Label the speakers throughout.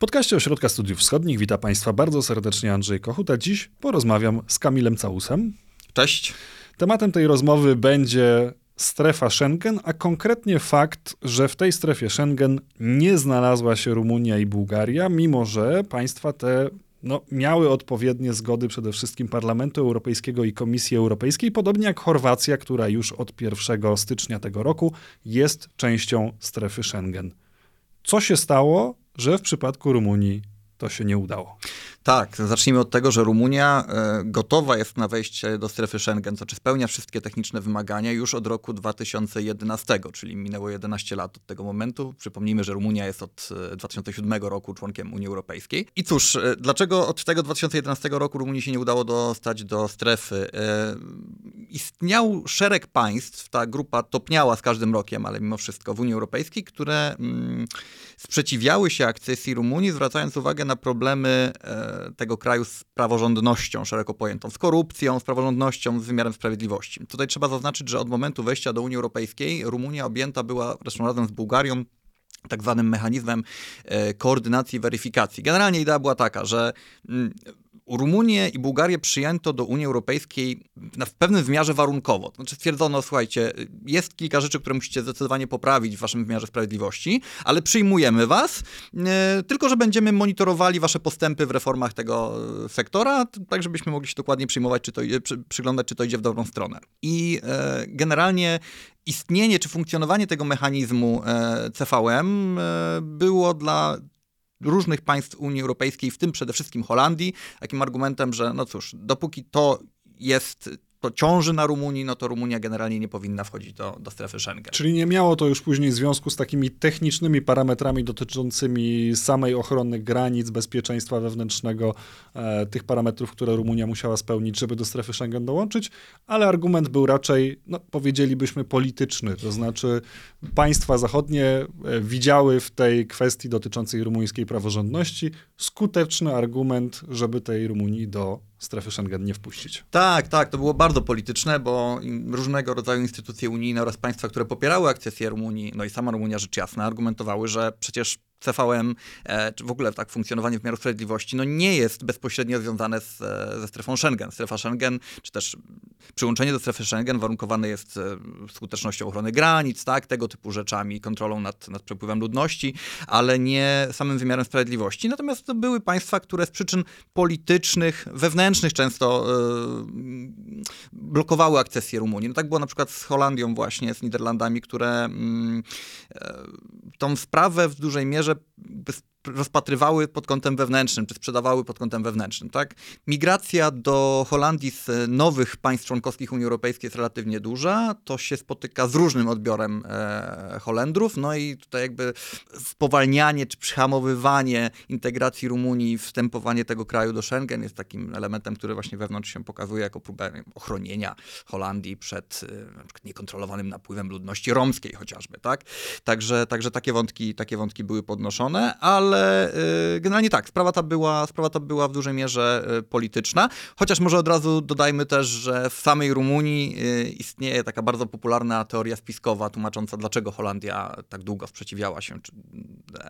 Speaker 1: podcaście Ośrodka Studiów Wschodnich witam Państwa bardzo serdecznie Andrzej Kochut, a dziś porozmawiam z Kamilem Całusem.
Speaker 2: Cześć.
Speaker 1: Tematem tej rozmowy będzie strefa Schengen, a konkretnie fakt, że w tej strefie Schengen nie znalazła się Rumunia i Bułgaria, mimo że państwa te no, miały odpowiednie zgody przede wszystkim Parlamentu Europejskiego i Komisji Europejskiej, podobnie jak Chorwacja, która już od 1 stycznia tego roku jest częścią strefy Schengen. Co się stało, że w przypadku Rumunii to się nie udało?
Speaker 2: Tak, zacznijmy od tego, że Rumunia e, gotowa jest na wejście do strefy Schengen, to znaczy spełnia wszystkie techniczne wymagania już od roku 2011, czyli minęło 11 lat od tego momentu. Przypomnijmy, że Rumunia jest od 2007 e, roku członkiem Unii Europejskiej. I cóż, e, dlaczego od tego 2011 roku Rumunii się nie udało dostać do strefy? Istniał szereg państw, ta grupa topniała z każdym rokiem, ale mimo wszystko w Unii Europejskiej, które mm, sprzeciwiały się akcesji Rumunii, zwracając uwagę na problemy tego kraju z praworządnością szeroko pojętą, z korupcją, z praworządnością, z wymiarem sprawiedliwości. Tutaj trzeba zaznaczyć, że od momentu wejścia do Unii Europejskiej Rumunia objęta była, zresztą razem z Bułgarią, tak zwanym mechanizmem e, koordynacji i weryfikacji. Generalnie idea była taka, że mm, Rumunię i Bułgarię przyjęto do Unii Europejskiej w pewnym wymiarze warunkowo. Znaczy stwierdzono, słuchajcie, jest kilka rzeczy, które musicie zdecydowanie poprawić w waszym wymiarze sprawiedliwości, ale przyjmujemy was, e, tylko że będziemy monitorowali wasze postępy w reformach tego e, sektora, tak żebyśmy mogli się dokładnie przyjmować, czy to, przy, przyglądać, czy to idzie w dobrą stronę. I e, generalnie istnienie czy funkcjonowanie tego mechanizmu CVM było dla różnych państw Unii Europejskiej, w tym przede wszystkim Holandii, takim argumentem, że no cóż, dopóki to jest to ciąży na Rumunii, no to Rumunia generalnie nie powinna wchodzić do, do strefy Schengen.
Speaker 1: Czyli nie miało to już później związku z takimi technicznymi parametrami dotyczącymi samej ochrony granic, bezpieczeństwa wewnętrznego, e, tych parametrów, które Rumunia musiała spełnić, żeby do strefy Schengen dołączyć, ale argument był raczej, no, powiedzielibyśmy, polityczny. To znaczy państwa zachodnie e, widziały w tej kwestii dotyczącej rumuńskiej praworządności skuteczny argument, żeby tej Rumunii do strefy Schengen nie wpuścić.
Speaker 2: Tak, tak, to było bardzo polityczne, bo różnego rodzaju instytucje unijne oraz państwa, które popierały akcesję Rumunii, no i sama Rumunia rzecz jasna, argumentowały, że przecież CVM, e, czy w ogóle tak funkcjonowanie wymiaru sprawiedliwości, no nie jest bezpośrednio związane z, e, ze strefą Schengen. Strefa Schengen, czy też przyłączenie do strefy Schengen warunkowane jest e, skutecznością ochrony granic, tak, tego typu rzeczami, kontrolą nad, nad przepływem ludności, ale nie samym wymiarem sprawiedliwości. Natomiast to były państwa, które z przyczyn politycznych, wewnętrznych często yy, blokowały akcesję Rumunii. No tak było na przykład z Holandią właśnie, z Niderlandami, które yy, tą sprawę w dużej mierze że rozpatrywały pod kątem wewnętrznym, czy sprzedawały pod kątem wewnętrznym. Tak? Migracja do Holandii z nowych państw członkowskich Unii Europejskiej jest relatywnie duża. To się spotyka z różnym odbiorem e, Holendrów. No i tutaj jakby spowalnianie czy przyhamowywanie integracji Rumunii, wstępowanie tego kraju do Schengen jest takim elementem, który właśnie wewnątrz się pokazuje jako próbę ochronienia Holandii przed e, niekontrolowanym napływem ludności romskiej chociażby. Tak? Także, także takie, wątki, takie wątki były podnoszone, ale ale y, generalnie tak, sprawa ta, była, sprawa ta była w dużej mierze y, polityczna, chociaż może od razu dodajmy też, że w samej Rumunii y, istnieje taka bardzo popularna teoria spiskowa tłumacząca, dlaczego Holandia tak długo sprzeciwiała się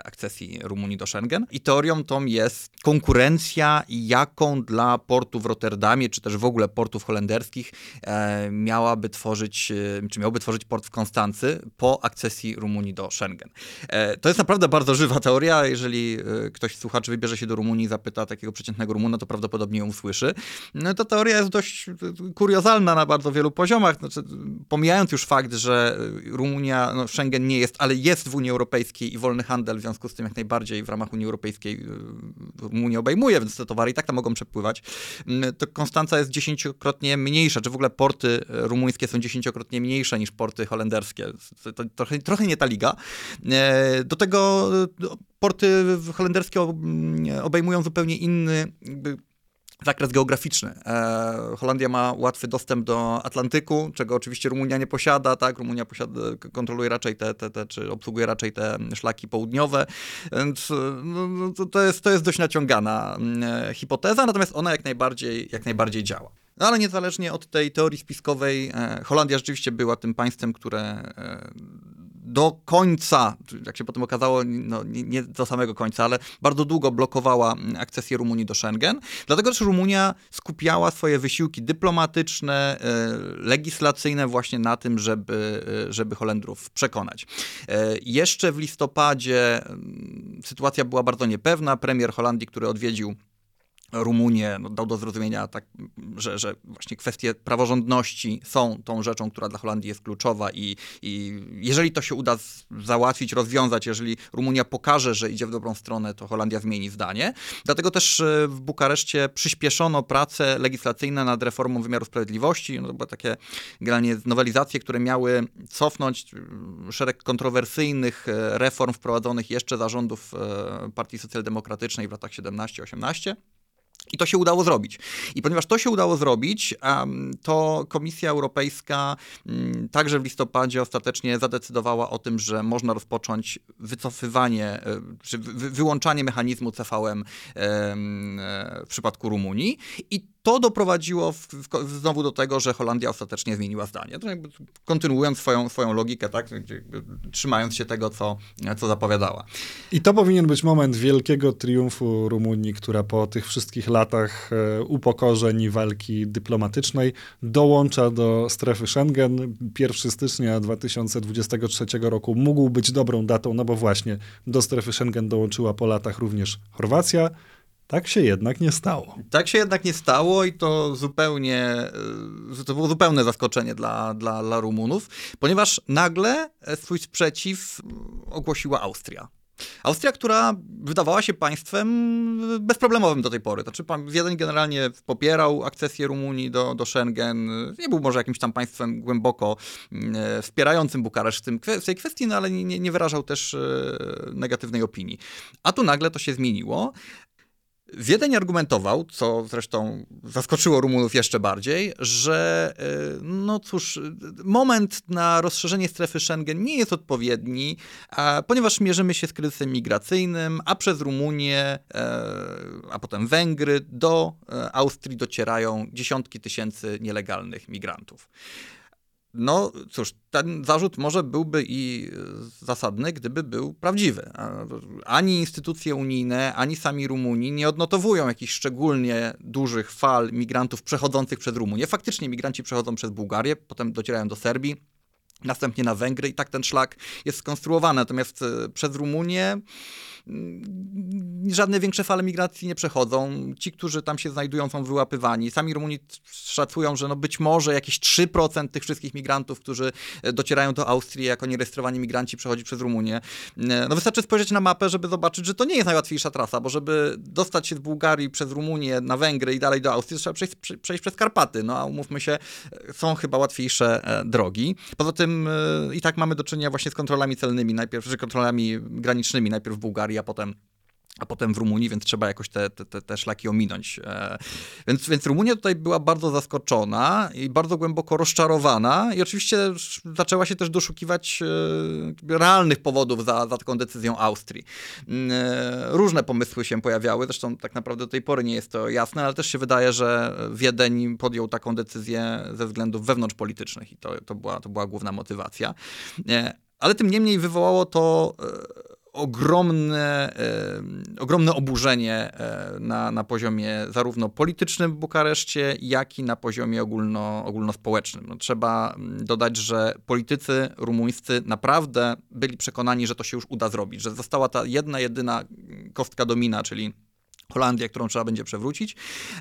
Speaker 2: akcesji Rumunii do Schengen. I teorią tą jest konkurencja, jaką dla portu w Rotterdamie, czy też w ogóle portów holenderskich e, miałaby tworzyć, czy miałby tworzyć port w Konstancy po akcesji Rumunii do Schengen. E, to jest naprawdę bardzo żywa teoria, jeżeli jeżeli e, ktoś z słuchaczy wybierze się do Rumunii i zapyta takiego przeciętnego Rumuna, to prawdopodobnie ją usłyszy. No to teoria jest dość e, kuriozalna na bardzo wielu poziomach. Znaczy, pomijając już fakt, że e, Rumunia, no Schengen nie jest, ale jest w Unii Europejskiej i wolny handel w związku z tym jak najbardziej w ramach Unii Europejskiej Rumunia obejmuje, więc te towary i tak tam mogą przepływać, mm, to Konstanca jest dziesięciokrotnie mniejsza, czy w ogóle porty rumuńskie są dziesięciokrotnie mniejsze niż porty holenderskie. To trochę, trochę nie ta liga. Do tego porty holenderskie obejmują zupełnie inny zakres geograficzny. E, Holandia ma łatwy dostęp do Atlantyku, czego oczywiście Rumunia nie posiada, tak? Rumunia posiada, kontroluje raczej te, te, te, czy obsługuje raczej te szlaki południowe, więc no, no to, jest, to jest dość naciągana e, hipoteza, natomiast ona jak najbardziej, jak najbardziej działa. No ale niezależnie od tej teorii spiskowej, e, Holandia rzeczywiście była tym państwem, które do końca, jak się potem okazało, no, nie, do samego końca, ale bardzo długo blokowała akcesję Rumunii do Schengen. Dlatego też Rumunia skupiała swoje wysiłki dyplomatyczne, e, legislacyjne właśnie na tym, żeby, e, żeby Holendrów przekonać. E, jeszcze w listopadzie sytuacja była bardzo niepewna. Premier Holandii, który odwiedził Rumunię no, dał do zrozumienia, tak, że, że właśnie kwestie praworządności są tą rzeczą, która dla Holandii jest kluczowa i, i jeżeli to się uda załatwić, rozwiązać, jeżeli Rumunia pokaże, że idzie w dobrą stronę, to Holandia zmieni zdanie. Dlatego też e, w Bukareszcie przyspieszono prace legislacyjne nad reformą wymiaru sprawiedliwości. No, to były takie generalnie nowelizacje, które miały cofnąć e, szereg kontrowersyjnych e, reform wprowadzonych jeszcze zarządów Partii Socjaldemokratycznej w latach 17-18. I to się udało zrobić. I ponieważ to się udało zrobić, to Komisja Europejska mm, także w listopadzie ostatecznie zadecydowała o tym, że można rozpocząć wycofywanie, e, czy wyłączanie mechanizmu CVM e, w przypadku Rumunii. I to doprowadziło w, w, znowu do tego, że Holandia ostatecznie zmieniła zdanie. Kontynuując swoją, swoją logikę, tak, trzymając się tego, co, co zapowiadała.
Speaker 1: I to powinien być moment wielkiego triumfu Rumunii, która po tych wszystkich latach e, upokorzeń i walki dyplomatycznej dołącza do strefy Schengen. 1 stycznia 2023 roku mógł być dobrą datą, no bo właśnie do strefy Schengen dołączyła po latach również Chorwacja. Tak się jednak nie stało.
Speaker 2: Tak się jednak nie stało i to zupełnie, e, to było zupełne zaskoczenie dla, dla, dla Rumunów, ponieważ nagle swój sprzeciw ogłosiła Austria. Austria, która wydawała się państwem bezproblemowym do tej pory. Znaczy, pan Wiedeń generalnie popierał akcesję Rumunii do, do Schengen. Nie był może jakimś tam państwem głęboko e, wspierającym Bukareszt w, tym, w tej kwestii, no ale nie, nie wyrażał też e, negatywnej opinii. A tu nagle to się zmieniło. Wiedeń argumentował, co zresztą zaskoczyło Rumunów jeszcze bardziej, że e, no cóż, moment na rozszerzenie strefy Schengen nie jest odpowiedni, ponieważ mierzymy się z kryzysem migracyjnym, a przez Rumunię, e, a potem Węgry do e, Austrii docierają dziesiątki tysięcy nielegalnych migrantów. No cóż, ten zarzut może byłby i zasadny, gdyby był prawdziwy. Ani instytucje unijne, ani sami Rumuni nie odnotowują jakichś szczególnie dużych fal migrantów przechodzących przez Rumunię. Faktycznie migranci przechodzą przez Bułgarię, potem docierają do Serbii, następnie na Węgry i tak ten szlak jest skonstruowany. Natomiast e, przez Rumunię Mm, żadne większe fale migracji nie przechodzą. Ci, którzy tam się znajdują, są wyłapywani. Sami Rumuni szacują, że no być może jakieś 3% tych wszystkich migrantów, którzy e, docierają do Austrii jako nierejestrowani migranci, przechodzi przez Rumunię. E, no wystarczy spojrzeć na mapę, żeby zobaczyć, że to nie jest najłatwiejsza trasa, bo żeby dostać się z Bułgarii przez Rumunię na Węgry i dalej do Austrii, trzeba przejść, przejść przez Karpaty. No a umówmy się, są chyba łatwiejsze drogi. Poza tym i tak mamy do czynienia właśnie z kontrolami celnymi, najpierw, czy kontrolami granicznymi, najpierw Bułgarii, a potem a potem w Rumunii, więc trzeba jakoś te, te, te szlaki ominąć. E, więc, więc Rumunia tutaj była bardzo zaskoczona i bardzo głęboko rozczarowana i oczywiście zaczęła się też doszukiwać e, realnych powodów za, za taką decyzją Austrii. Mm, e, różne pomysły się pojawiały, zresztą tak naprawdę do tej pory nie jest to jasne, ale też się wydaje, że Wiedeń podjął taką decyzję ze względów wewnątrzpolitycznych i to, to, była, to była główna motywacja. Ale tym niemniej wywołało to ogromne, ogromne oburzenie e, na, na poziomie zarówno politycznym w Bukareszcie, jak i na poziomie ogólno, ogólnospołecznym. No, trzeba mm, dodać, że politycy rumuńscy naprawdę byli przekonani, że to się już uda zrobić, że została ta jedna, jedyna kostka domina, czyli Holandię, którą trzeba będzie przewrócić.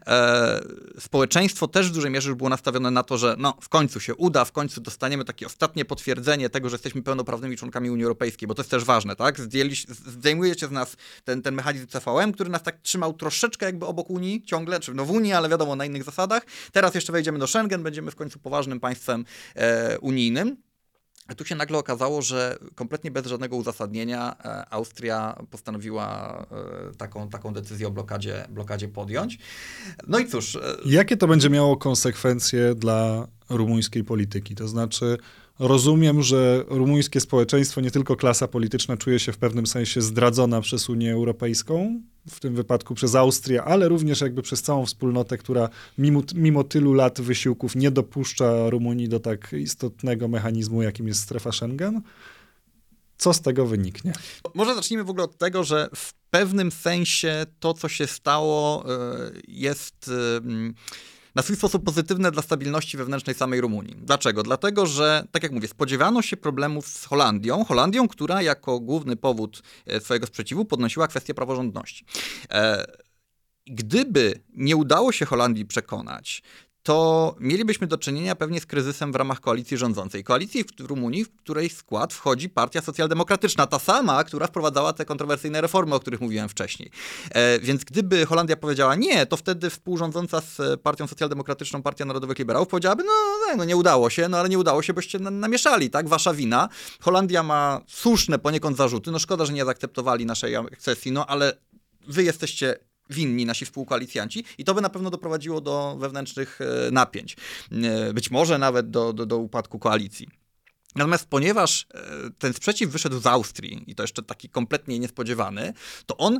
Speaker 2: E, społeczeństwo też w dużej mierze już było nastawione na to, że no, w końcu się uda, w końcu dostaniemy takie ostatnie potwierdzenie tego, że jesteśmy pełnoprawnymi członkami Unii Europejskiej, bo to jest też ważne, tak? Zdjęli, zdejmujecie z nas ten, ten mechanizm CVM, który nas tak trzymał troszeczkę jakby obok Unii ciągle, czy no w Unii, ale wiadomo, na innych zasadach. Teraz jeszcze wejdziemy do Schengen, będziemy w końcu poważnym państwem e, unijnym. Tu się nagle okazało, że kompletnie bez żadnego uzasadnienia e, Austria postanowiła e, taką, taką decyzję o blokadzie, blokadzie podjąć. No i cóż. E,
Speaker 1: Jakie to będzie miało konsekwencje dla rumuńskiej polityki? To znaczy, Rozumiem, że rumuńskie społeczeństwo, nie tylko klasa polityczna, czuje się w pewnym sensie zdradzona przez Unię Europejską, w tym wypadku przez Austrię, ale również jakby przez całą wspólnotę, która mimo, mimo tylu lat wysiłków nie dopuszcza Rumunii do tak istotnego mechanizmu, jakim jest strefa Schengen. co z tego wyniknie?
Speaker 2: Może zacznijmy w ogóle od tego, że w pewnym sensie to, co się stało, e, jest na swój sposób pozytywne dla stabilności wewnętrznej samej Rumunii. Dlaczego? Dlatego, że, tak jak mówię, spodziewano się problemów z Holandią, Holandią, która jako główny powód e, swojego sprzeciwu podnosiła kwestię praworządności. Gdyby nie udało się Holandii przekonać, to mielibyśmy do czynienia pewnie z kryzysem w ramach koalicji rządzącej. Koalicji w Rumunii, w której skład wchodzi Partia Socjaldemokratyczna, ta sama, która wprowadzała te kontrowersyjne reformy, o których mówiłem wcześniej. E, więc gdyby Holandia powiedziała nie, to wtedy współrządząca z Partią Socjaldemokratyczną Partia Narodowych Liberałów powiedziałaby, no, no, no nie udało się, no ale nie udało się, boście namieszali, tak? Wasza wina. Holandia ma słuszne poniekąd zarzuty, no szkoda, że nie zaakceptowali naszej akcesji, no ale wy jesteście winni nasi współkoalicjanci i to by na pewno doprowadziło do wewnętrznych e, napięć. E, być może nawet do, do, do upadku koalicji. Natomiast ponieważ e, ten sprzeciw wyszedł z Austrii i to jeszcze taki kompletnie niespodziewany, to on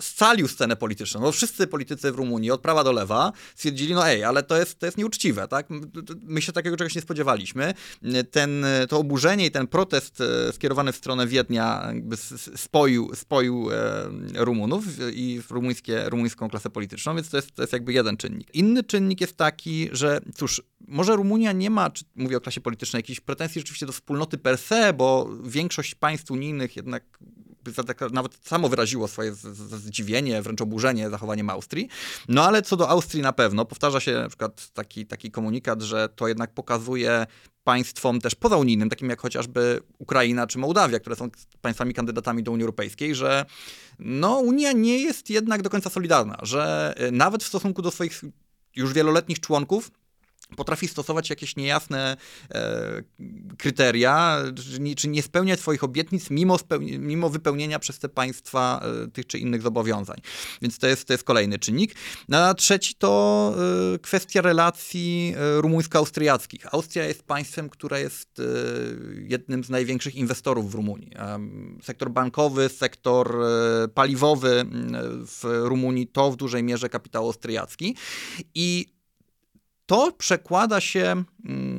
Speaker 2: scalił scenę polityczną. No wszyscy politycy w Rumunii od prawa do lewa stwierdzili, no ej, ale to jest, to jest nieuczciwe, tak? My się takiego czegoś nie spodziewaliśmy. Ten, to oburzenie i ten protest e, skierowany w stronę Wiednia jakby spoił, spoił e, Rumunów i rumuńskie, rumuńską klasę polityczną, więc to jest, to jest jakby jeden czynnik. Inny czynnik jest taki, że cóż, może Rumunia nie ma, czy mówię o klasie politycznej, jakichś pretensji rzeczywiście do wspólnoty per se, bo większość państw unijnych jednak nawet samo wyraziło swoje zdziwienie, wręcz oburzenie zachowaniem Austrii. No ale co do Austrii na pewno, powtarza się na przykład taki, taki komunikat, że to jednak pokazuje państwom też pozaunijnym, takim jak chociażby Ukraina czy Mołdawia, które są państwami kandydatami do Unii Europejskiej, że no, Unia nie jest jednak do końca solidarna, że nawet w stosunku do swoich już wieloletnich członków potrafi stosować jakieś niejasne e, kryteria, czy nie, czy nie spełniać swoich obietnic mimo, mimo wypełnienia przez te państwa e, tych czy innych zobowiązań. Więc to jest, to jest kolejny czynnik. No, a trzeci to e, kwestia relacji e, rumuńsko-austriackich. Austria jest państwem, które jest e, jednym z największych inwestorów w Rumunii. sektor bankowy, sektor e, paliwowy w Rumunii to w dużej mierze kapitał austriacki i to przekłada się mm,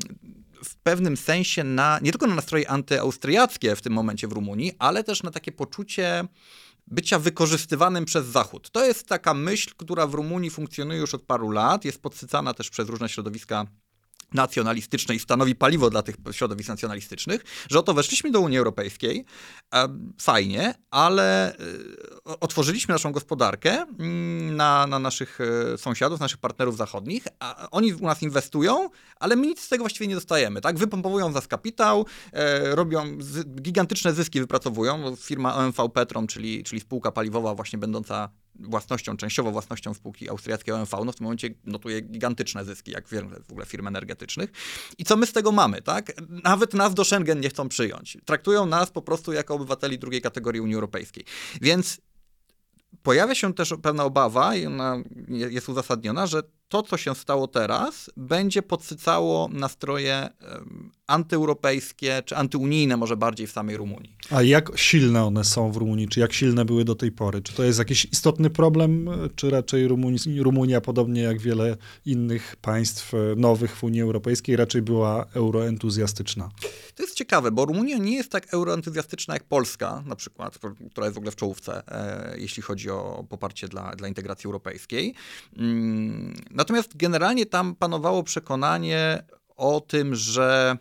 Speaker 2: w pewnym sensie na nie tylko na nastroje antyaustriackie w tym momencie w Rumunii, ale też na takie poczucie bycia wykorzystywanym przez Zachód. To jest taka myśl, która w Rumunii funkcjonuje już od paru lat, jest podsycana też przez różne środowiska nacjonalistyczne i stanowi paliwo dla tych środowisk nacjonalistycznych, że oto weszliśmy do Unii Europejskiej, fajnie, ale e, otworzyliśmy naszą gospodarkę mm, na, na naszych e, sąsiadów, naszych partnerów zachodnich, a oni u nas inwestują, ale my nic z tego właściwie nie dostajemy, tak? Wypompowują nas kapitał, e, robią z, gigantyczne zyski wypracowują, firma OMV Petrom, czyli, czyli spółka paliwowa właśnie będąca własnością, częściowo własnością spółki austriackiej OMV, no w tym momencie notuje gigantyczne zyski, jak wiele w ogóle firm energetycznych. I co my z tego mamy, tak? Nawet nas do Schengen nie chcą przyjąć. Traktują nas po prostu jako obywateli drugiej kategorii Unii Europejskiej. Więc pojawia się też pewna obawa, i ona jest uzasadniona, że to, co się stało teraz, będzie podsycało nastroje antyeuropejskie czy antyunijne może bardziej w samej Rumunii.
Speaker 1: A jak silne one są w Rumunii, czy jak silne były do tej pory? Czy to jest jakiś istotny problem, czy raczej Rumunii, Rumunia, podobnie jak wiele innych państw e, nowych w Unii Europejskiej, raczej była euroentuzjastyczna?
Speaker 2: To jest ciekawe, bo Rumunia nie jest tak euroentuzjastyczna jak Polska na przykład, która jest w ogóle w czołówce, e, jeśli chodzi o poparcie dla, dla integracji europejskiej. Mm, natomiast generalnie tam panowało przekonanie o tym, że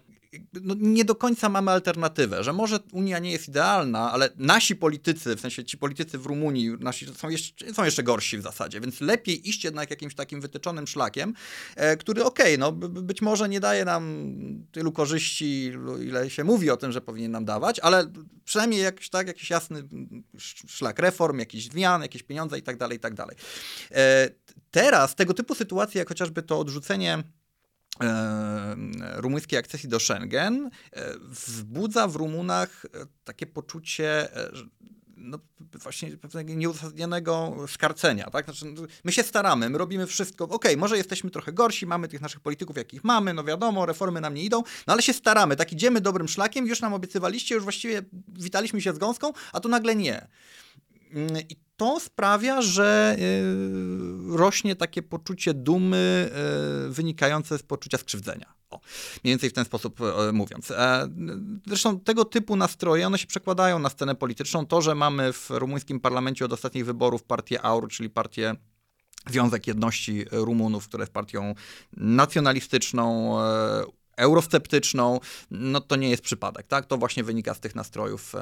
Speaker 2: no, nie do końca mamy alternatywę, że może Unia nie jest idealna, ale nasi politycy, w sensie ci politycy w Rumunii, nasi są jeszcze, są jeszcze gorsi w zasadzie, więc lepiej iść jednak jakimś takim wytyczonym szlakiem, e, który okej, okay, no być może nie daje nam tylu korzyści, ile się mówi o tym, że powinien nam dawać, ale przynajmniej jakiś, tak, jakiś jasny szlak reform, jakichś zmian, jakieś pieniądze i tak dalej, i tak dalej. E, teraz tego typu sytuacje, jak chociażby to odrzucenie rumuńskiej akcesji do Schengen e, wzbudza w Rumunach e, takie poczucie no, właśnie pewnego nieuzasadnionego skarcenia. Tak? Znaczy, my się staramy, my robimy wszystko. Okej, okay, może jesteśmy trochę gorsi, mamy tych naszych polityków, jakich mamy, no wiadomo, reformy nam nie idą, no ale się staramy, tak idziemy dobrym szlakiem, już nam obiecywaliście, już właściwie witaliśmy się z gąską, a tu nagle nie. I to sprawia, że rośnie takie poczucie dumy wynikające z poczucia skrzywdzenia. O, mniej więcej w ten sposób mówiąc. Zresztą tego typu nastroje, one się przekładają na scenę polityczną. To, że mamy w rumuńskim parlamencie od ostatnich wyborów partię AUR, czyli partię Związek Jedności Rumunów, które jest partią nacjonalistyczną, e, eurosceptyczną, no to nie jest przypadek, tak? To właśnie wynika z tych nastrojów.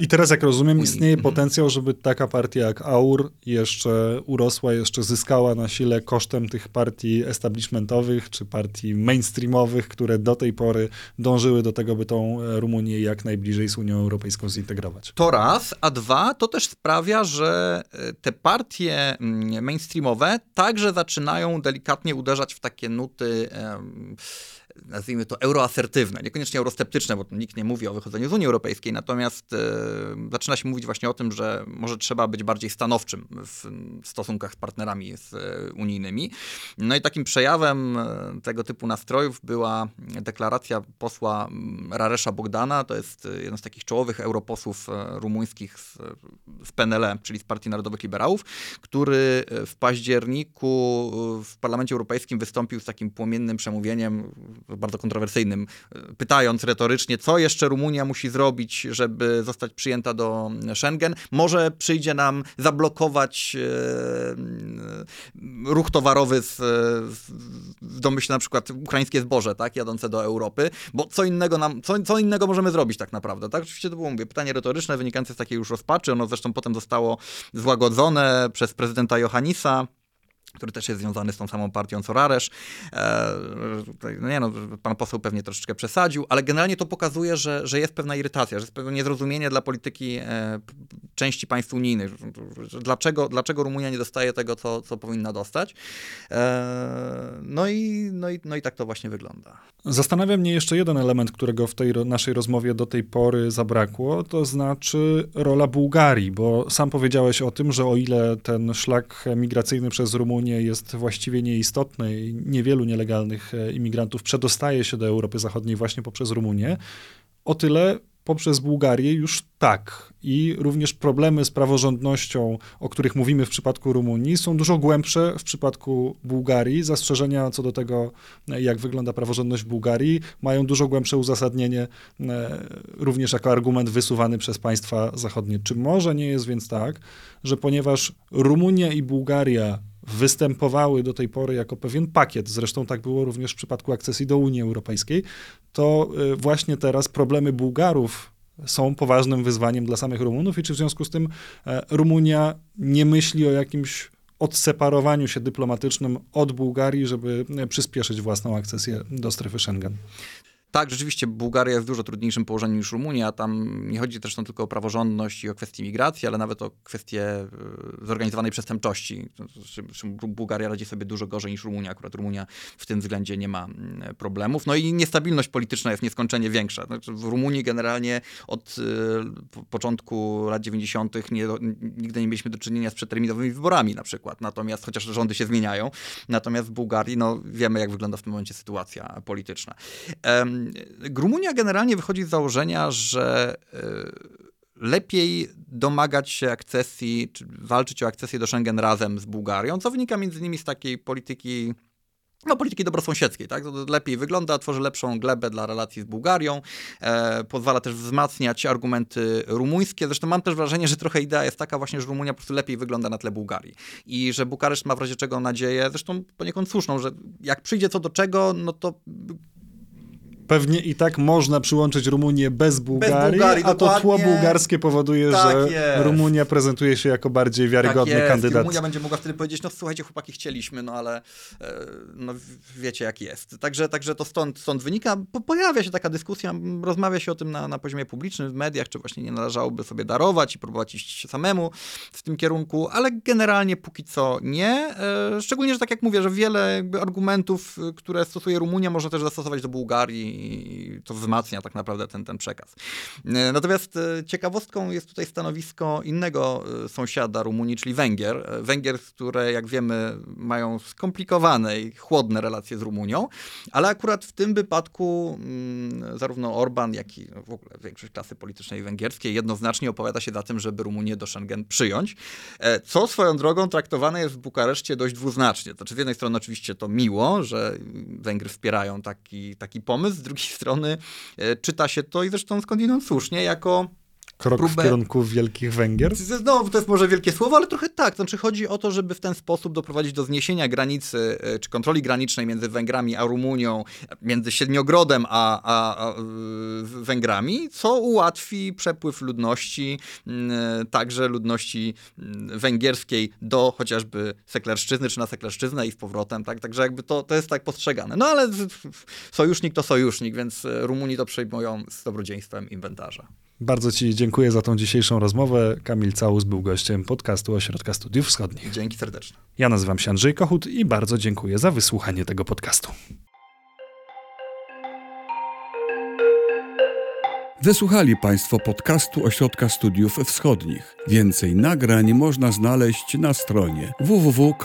Speaker 2: E,
Speaker 1: I teraz, jak rozumiem, istnieje mhm. potencjał, żeby taka partia jak AUR jeszcze urosła, jeszcze zyskała na sile kosztem tych partii establishmentowych, czy partii mainstreamowych, które do tej pory dążyły do tego, by tą Rumunię jak najbliżej z Unią Europejską zintegrować.
Speaker 2: To raz, a dwa, to też sprawia, że e, te partie mm, mainstreamowe także zaczynają delikatnie uderzać w takie nuty um, nazwijmy to euroasertywne, niekoniecznie eurosceptyczne, bo nikt nie mówi o wychodzeniu z Unii Europejskiej, natomiast e, zaczyna się mówić właśnie o tym, że może trzeba być bardziej stanowczym w stosunkach z partnerami z, e, unijnymi. No i takim przejawem e, tego typu nastrojów była deklaracja posła Raresza Bogdana, to jest jeden z takich czołowych europosłów e, rumuńskich z, z PNL, czyli z Partii Narodowych Liberałów, który w październiku w Parlamencie Europejskim wystąpił z takim płomiennym przemówieniem bardzo kontrowersyjnym, pytając retorycznie, co jeszcze Rumunia musi zrobić, żeby zostać przyjęta do Schengen. Może przyjdzie nam zablokować e, ruch towarowy z, w domyśle na przykład ukraińskie zboże, tak, jadące do Europy, bo co innego nam, co, co innego możemy zrobić tak naprawdę, tak? Oczywiście to było, mówię, pytanie retoryczne wynikające z takiej już rozpaczy, ono zresztą potem zostało złagodzone przez prezydenta Johannisa, który też jest związany z tą samą partią co Raresz. E, no nie no, pan poseł pewnie troszeczkę przesadził, ale generalnie to pokazuje, że, że jest pewna irytacja, że jest pewne niezrozumienie dla polityki e, części państw unijnych. Dlaczego, dlaczego Rumunia nie dostaje tego, co, co powinna dostać? E, no, i, no, i, no i tak to właśnie wygląda.
Speaker 1: Zastanawia mnie jeszcze jeden element, którego w tej naszej rozmowie do tej pory zabrakło, to znaczy rola Bułgarii, bo sam powiedziałeś o tym, że o ile ten szlak migracyjny przez Rumunię jest właściwie nieistotny i niewielu nielegalnych e, imigrantów przedostaje się do Europy Zachodniej właśnie poprzez Rumunię, o tyle poprzez Bułgarię już tak. I również problemy z praworządnością, o których mówimy w przypadku Rumunii, są dużo głębsze w przypadku Bułgarii. Zastrzeżenia co do tego, jak wygląda praworządność w Bułgarii, mają dużo głębsze uzasadnienie, e, również jako argument wysuwany przez państwa zachodnie. Czy może nie jest więc tak, że ponieważ Rumunia i Bułgaria występowały do tej pory jako pewien pakiet, zresztą tak było również w przypadku akcesji do Unii Europejskiej, to y, właśnie teraz problemy Bułgarów są poważnym wyzwaniem dla samych Rumunów i czy w związku z tym e, Rumunia nie myśli o jakimś odseparowaniu się dyplomatycznym od Bułgarii, żeby e, przyspieszyć własną akcesję do strefy Schengen.
Speaker 2: Tak, rzeczywiście Bułgaria jest w dużo trudniejszym położeniu niż Rumunia. Tam nie chodzi zresztą tylko o praworządność i o kwestie migracji, ale nawet o kwestie e, zorganizowanej przestępczości. Bułgaria radzi sobie dużo gorzej niż Rumunia. Akurat Rumunia w tym względzie nie ma problemów. No i niestabilność polityczna jest nieskończenie większa. Znaczy w Rumunii generalnie od e, początku lat 90. Nie, nigdy nie mieliśmy do czynienia z przedterminowymi wyborami na przykład. Natomiast, chociaż rządy się zmieniają. Natomiast w Bułgarii, no wiemy jak wygląda w tym momencie sytuacja polityczna. Rumunia generalnie wychodzi z założenia, że e, lepiej domagać się akcesji, czy walczyć o akcesję do Schengen razem z Bułgarią, co wynika między innymi z takiej polityki no, polityki dobrosąsiedzkiej, tak? To lepiej wygląda, tworzy lepszą glebę dla relacji z Bułgarią, e, pozwala też wzmacniać argumenty rumuńskie. Zresztą mam też wrażenie, że trochę idea jest taka właśnie, że Rumunia po prostu lepiej wygląda na tle Bułgarii. I że Bukareszt ma w razie czego nadzieję, zresztą poniekąd słuszną, że jak przyjdzie co do czego, no to
Speaker 1: Pewnie i tak można przyłączyć Rumunię bez Bułgarii, bez Bułgarii a to tło bułgarskie powoduje, tak że jest. Rumunia prezentuje się jako bardziej wiarygodny tak kandydat.
Speaker 2: Rumunia będzie mogła wtedy powiedzieć, no słuchajcie chłopaki, chcieliśmy, no ale e, no, wiecie jak jest. Także, także to stąd, stąd wynika. Pojawia się taka dyskusja, rozmawia się o tym na, na poziomie publicznym, w mediach, czy właśnie nie należałoby sobie darować i próbować iść samemu w tym kierunku, ale generalnie póki co nie. E, szczególnie, że tak jak mówię, że wiele argumentów, które stosuje Rumunia, można też zastosować do Bułgarii i to wzmacnia tak naprawdę ten, ten przekaz. Natomiast ciekawostką jest tutaj stanowisko innego sąsiada Rumunii, czyli Węgier. Węgier, które jak wiemy mają skomplikowane i chłodne relacje z Rumunią, ale akurat w tym wypadku mm, zarówno Orban, jak i w ogóle większość klasy politycznej węgierskiej jednoznacznie opowiada się za tym, żeby Rumunię do Schengen przyjąć, e, co swoją drogą traktowane jest w Bukareszcie dość dwuznacznie. Znaczy z jednej strony oczywiście to miło, że Węgry wspierają taki, taki pomysł, z drugiej strony e, czyta się to i zresztą skądinąd słusznie jako
Speaker 1: krok próbę... w kierunku Wielkich Węgier?
Speaker 2: No, to jest może wielkie słowo, ale trochę tak. Znaczy chodzi o to, żeby w ten sposób doprowadzić do zniesienia granicy, e, czy kontroli granicznej między Węgrami a Rumunią, między Siedmiogrodem a, a, a Węgrami, co ułatwi przepływ ludności, także ludności węgierskiej do chociażby Seklerszczyzny, czy na Seklerszczyznę i z powrotem, tak? Także jakby to, to jest tak postrzegane. No ale sojusznik to sojusznik, więc e, Rumuni to przejmują z dobrodziejstwem inwentarza.
Speaker 1: Bardzo Ci dziękuję za tą dzisiejszą rozmowę. Kamil Całus był gościem podcastu Ośrodka Studiów Wschodnich.
Speaker 2: Dzięki serdecznie.
Speaker 1: Ja nazywam się Andrzej Kochut i bardzo dziękuję za wysłuchanie tego podcastu.
Speaker 3: Wysłuchali Państwo podcastu Ośrodka Studiów Wschodnich. Więcej nagrań można znaleźć na stronie www.osw.waw.pl.